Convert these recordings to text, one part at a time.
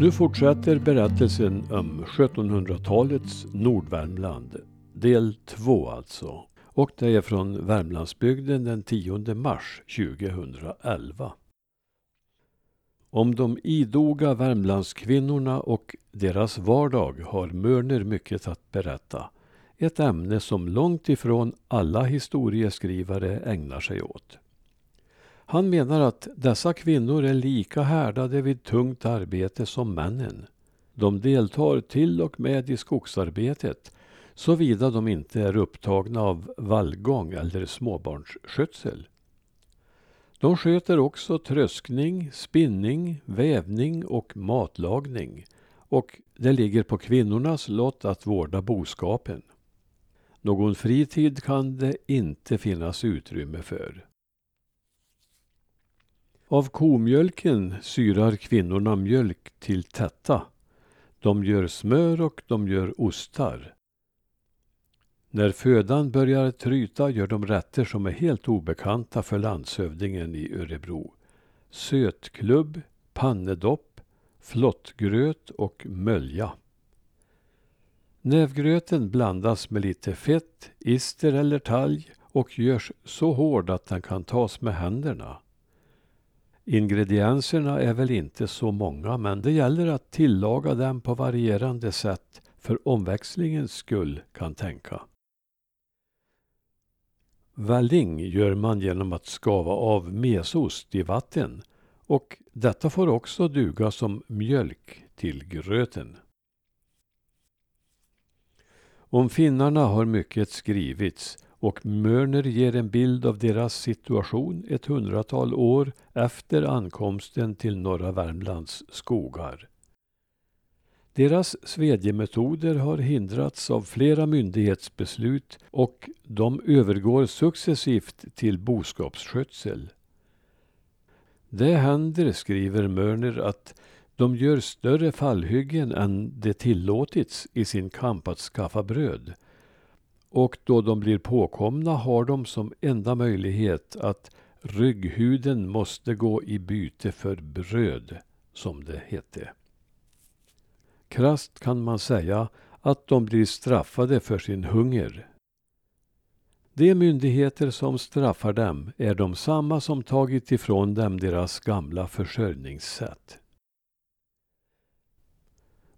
Nu fortsätter berättelsen om 1700-talets Nordvärmland. Del 2 alltså. Och det är från Värmlandsbygden den 10 mars 2011. Om de idoga Värmlandskvinnorna och deras vardag har Mörner mycket att berätta. Ett ämne som långt ifrån alla historieskrivare ägnar sig åt. Han menar att dessa kvinnor är lika härdade vid tungt arbete som männen. De deltar till och med i skogsarbetet såvida de inte är upptagna av vallgång eller småbarnsskötsel. De sköter också tröskning, spinning, vävning och matlagning och det ligger på kvinnornas lott att vårda boskapen. Någon fritid kan det inte finnas utrymme för. Av komjölken syrar kvinnorna mjölk till tätta. De gör smör och de gör ostar. När födan börjar tryta gör de rätter som är helt obekanta för landshövdingen i Örebro. Sötklubb, pannedopp, flottgröt och mölja. Nävgröten blandas med lite fett, ister eller talg och görs så hård att den kan tas med händerna. Ingredienserna är väl inte så många men det gäller att tillaga dem på varierande sätt för omväxlingens skull kan tänka. Välling gör man genom att skava av mesost i vatten och detta får också duga som mjölk till gröten. Om finnarna har mycket skrivits och Mörner ger en bild av deras situation ett hundratal år efter ankomsten till norra Värmlands skogar. Deras svedjemetoder har hindrats av flera myndighetsbeslut och de övergår successivt till boskapsskötsel. Det händer, skriver Mörner, att de gör större fallhyggen än det tillåtits i sin kamp att skaffa bröd. Och då de blir påkomna har de som enda möjlighet att rygghuden måste gå i byte för bröd, som det hette. Krast kan man säga att de blir straffade för sin hunger. De myndigheter som straffar dem är de samma som tagit ifrån dem deras gamla försörjningssätt.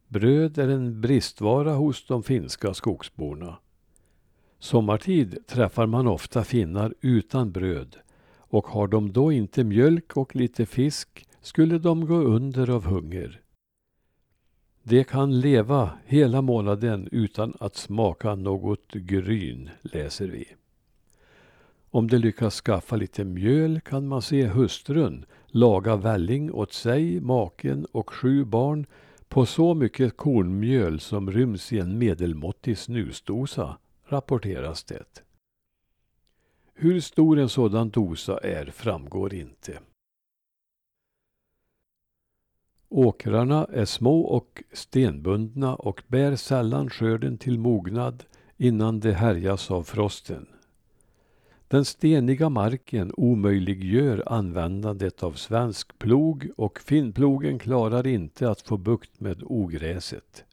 Bröd är en bristvara hos de finska skogsborna. Sommartid träffar man ofta finnar utan bröd och har de då inte mjölk och lite fisk skulle de gå under av hunger. De kan leva hela månaden utan att smaka något gryn, läser vi. Om de lyckas skaffa lite mjöl kan man se hustrun laga välling åt sig, maken och sju barn på så mycket kornmjöl som ryms i en medelmåttig snusdosa, rapporteras det. Hur stor en sådan dosa är framgår inte. Åkrarna är små och stenbundna och bär sällan skörden till mognad innan de härjas av frosten. Den steniga marken omöjliggör användandet av svensk plog och finnplogen klarar inte att få bukt med ogräset.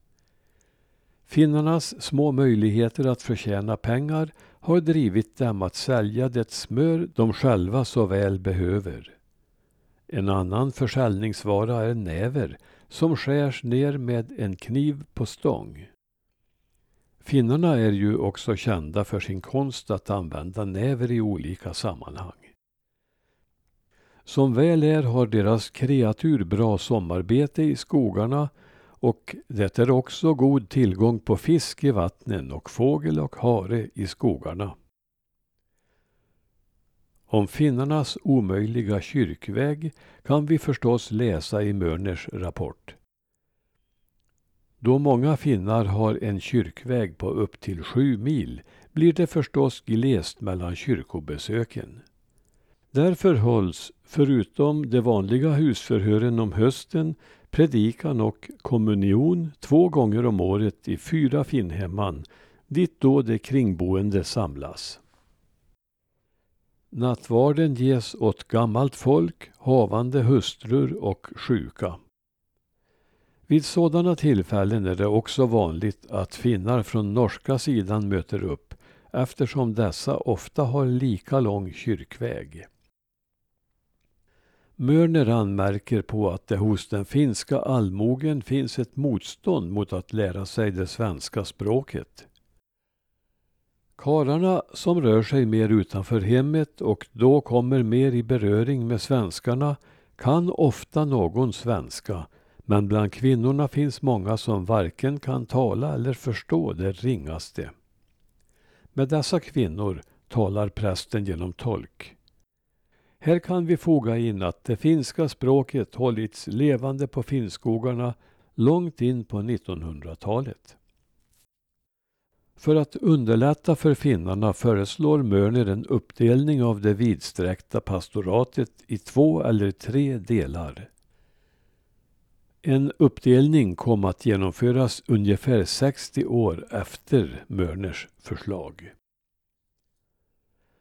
Finnarnas små möjligheter att förtjäna pengar har drivit dem att sälja det smör de själva så väl behöver. En annan försäljningsvara är näver som skärs ner med en kniv på stång. Finnarna är ju också kända för sin konst att använda näver i olika sammanhang. Som väl är har deras kreatur bra sommarbete i skogarna och det är också god tillgång på fisk i vattnen och fågel och hare i skogarna. Om finnarnas omöjliga kyrkväg kan vi förstås läsa i Mörners rapport. Då många finnar har en kyrkväg på upp till sju mil blir det förstås glest mellan kyrkobesöken. Därför hålls, förutom de vanliga husförhören om hösten, predikan och kommunion två gånger om året i fyra finnhemman, dit då de kringboende samlas. Nattvarden ges åt gammalt folk, havande hustrur och sjuka. Vid sådana tillfällen är det också vanligt att finnar från norska sidan möter upp eftersom dessa ofta har lika lång kyrkväg. Mörner anmärker på att det hos den finska allmogen finns ett motstånd mot att lära sig det svenska språket. Karlarna som rör sig mer utanför hemmet och då kommer mer i beröring med svenskarna kan ofta någon svenska men bland kvinnorna finns många som varken kan tala eller förstå det ringaste. Med dessa kvinnor talar prästen genom tolk. Här kan vi foga in att det finska språket hållits levande på Finnskogarna långt in på 1900-talet. För att underlätta för finnarna föreslår Mörner en uppdelning av det vidsträckta pastoratet i två eller tre delar. En uppdelning kom att genomföras ungefär 60 år efter Mörners förslag.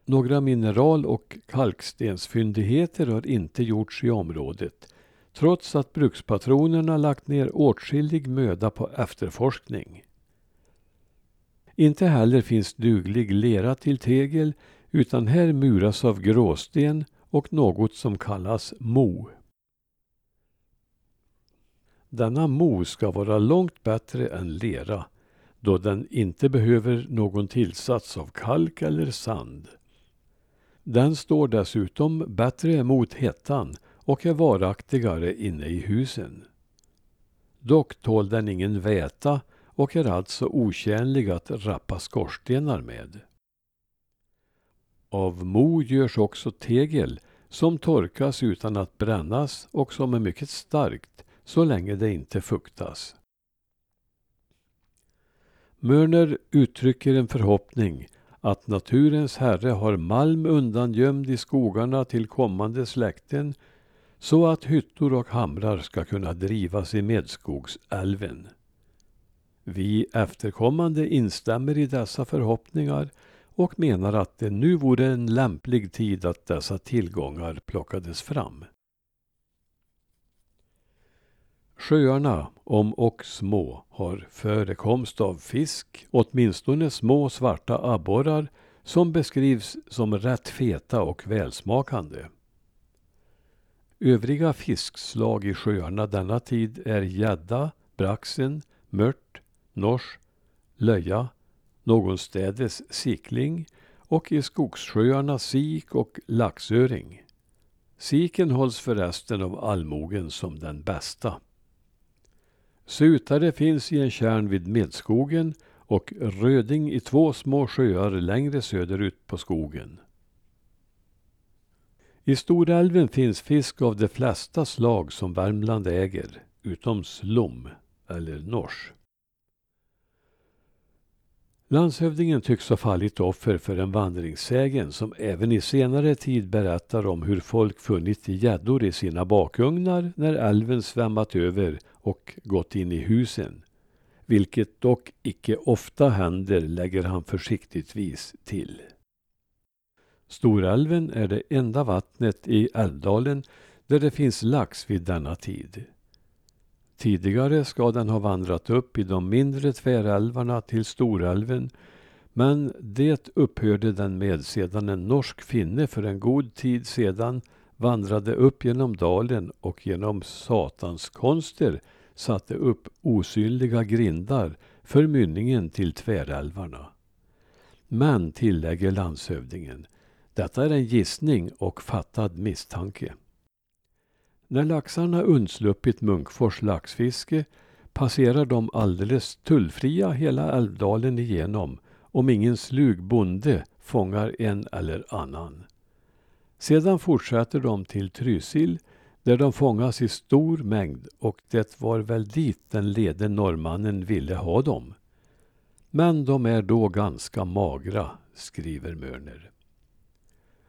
Några mineral och kalkstensfyndigheter har inte gjorts i området trots att brukspatronerna lagt ner åtskillig möda på efterforskning. Inte heller finns duglig lera till tegel utan här muras av gråsten och något som kallas mo. Denna mo ska vara långt bättre än lera då den inte behöver någon tillsats av kalk eller sand. Den står dessutom bättre mot hettan och är varaktigare inne i husen. Dock tål den ingen väta och är alltså otjänlig att rappa skorstenar med. Av mo görs också tegel som torkas utan att brännas och som är mycket starkt så länge det inte fuktas. Mörner uttrycker en förhoppning att naturens herre har malm undangömd i skogarna till kommande släkten så att hyttor och hamrar ska kunna drivas i Medskogsälven. Vi efterkommande instämmer i dessa förhoppningar och menar att det nu vore en lämplig tid att dessa tillgångar plockades fram. Sjöarna, om och små, har förekomst av fisk, åtminstone små svarta abborrar som beskrivs som rätt feta och välsmakande. Övriga fiskslag i sjöarna denna tid är gädda, braxen, mört, nors, löja, någonstädes sikling och i skogssjöarna sik och laxöring. Siken hålls förresten av allmogen som den bästa. Sutare finns i en kärn vid Medskogen och röding i två små sjöar längre söderut på skogen. I Storälven finns fisk av de flesta slag som Värmland äger, utom slom eller nors. Landshövdingen tycks ha fallit offer för en vandringssägen som även i senare tid berättar om hur folk funnit gäddor i sina bakugnar när älven svämmat över och gått in i husen. Vilket dock icke ofta händer, lägger han försiktigtvis till. Storälven är det enda vattnet i Älvdalen där det finns lax vid denna tid. Tidigare ska den ha vandrat upp i de mindre tvärälvarna till Storälven men det upphörde den med sedan en norsk finne för en god tid sedan vandrade upp genom dalen och genom satans konster satte upp osynliga grindar för mynningen till tvärälvarna. Men, tillägger landshövdingen, detta är en gissning och fattad misstanke. När laxarna undsluppit Munkfors laxfiske passerar de alldeles tullfria hela Älvdalen igenom om ingen slug bonde fångar en eller annan. Sedan fortsätter de till Trysil där de fångas i stor mängd och det var väl dit den lede norrmannen ville ha dem. Men de är då ganska magra, skriver Mörner.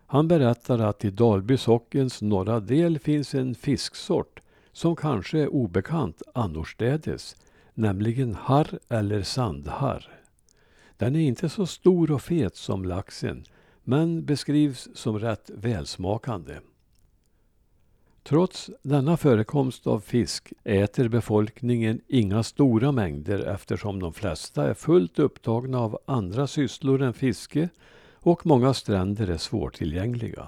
Han berättar att i Dalby sockens norra del finns en fisksort som kanske är obekant annorstädes, nämligen harr eller sandharr. Den är inte så stor och fet som laxen, men beskrivs som rätt välsmakande. Trots denna förekomst av fisk äter befolkningen inga stora mängder eftersom de flesta är fullt upptagna av andra sysslor än fiske och många stränder är svårtillgängliga.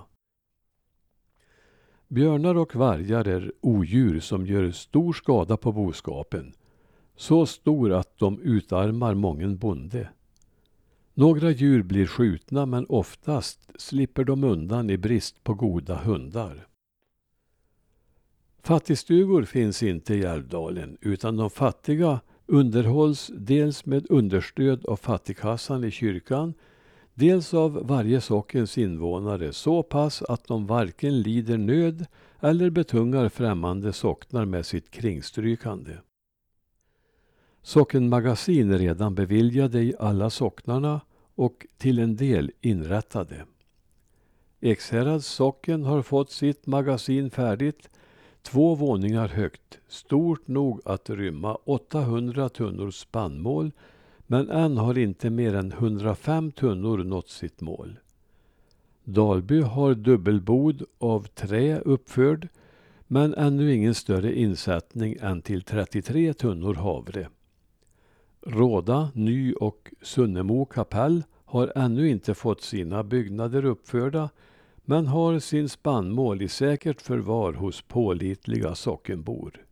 Björnar och vargar är odjur som gör stor skada på boskapen. Så stor att de utarmar mången bonde. Några djur blir skjutna men oftast slipper de undan i brist på goda hundar. Fattigstugor finns inte i Älvdalen utan de fattiga underhålls dels med understöd av fattigkassan i kyrkan dels av varje sockens invånare så pass att de varken lider nöd eller betungar främmande socknar med sitt kringstrykande. Sockenmagasin är redan beviljade i alla socknarna och till en del inrättade. Ekshärads socken har fått sitt magasin färdigt två våningar högt, stort nog att rymma 800 tunnor spannmål men än har inte mer än 105 tunnor nått sitt mål. Dalby har dubbelbod av trä uppförd men ännu ingen större insättning än till 33 tunnor havre. Råda, Ny och Sunnemo kapell har ännu inte fått sina byggnader uppförda men har sin spannmål i säkert förvar hos pålitliga sockenbor.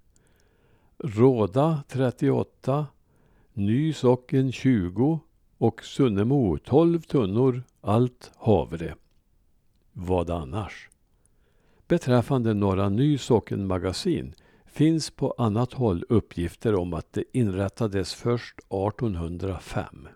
Råda 38, Ny socken 20 och Sunnemo 12 tunnor, allt havre. Vad annars? Beträffande Norra Ny sockenmagasin finns på annat håll uppgifter om att det inrättades först 1805.